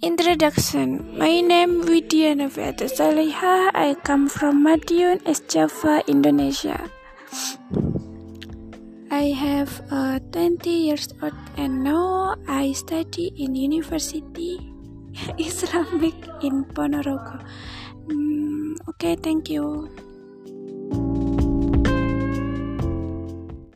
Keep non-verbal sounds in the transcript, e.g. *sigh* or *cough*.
Introduction My name Widya Nafiata Saliha I come from Madiun, East Java, Indonesia. I have uh, 20 years old and now I study in University *laughs* Islamic in Ponorogo. Mm, okay, thank you.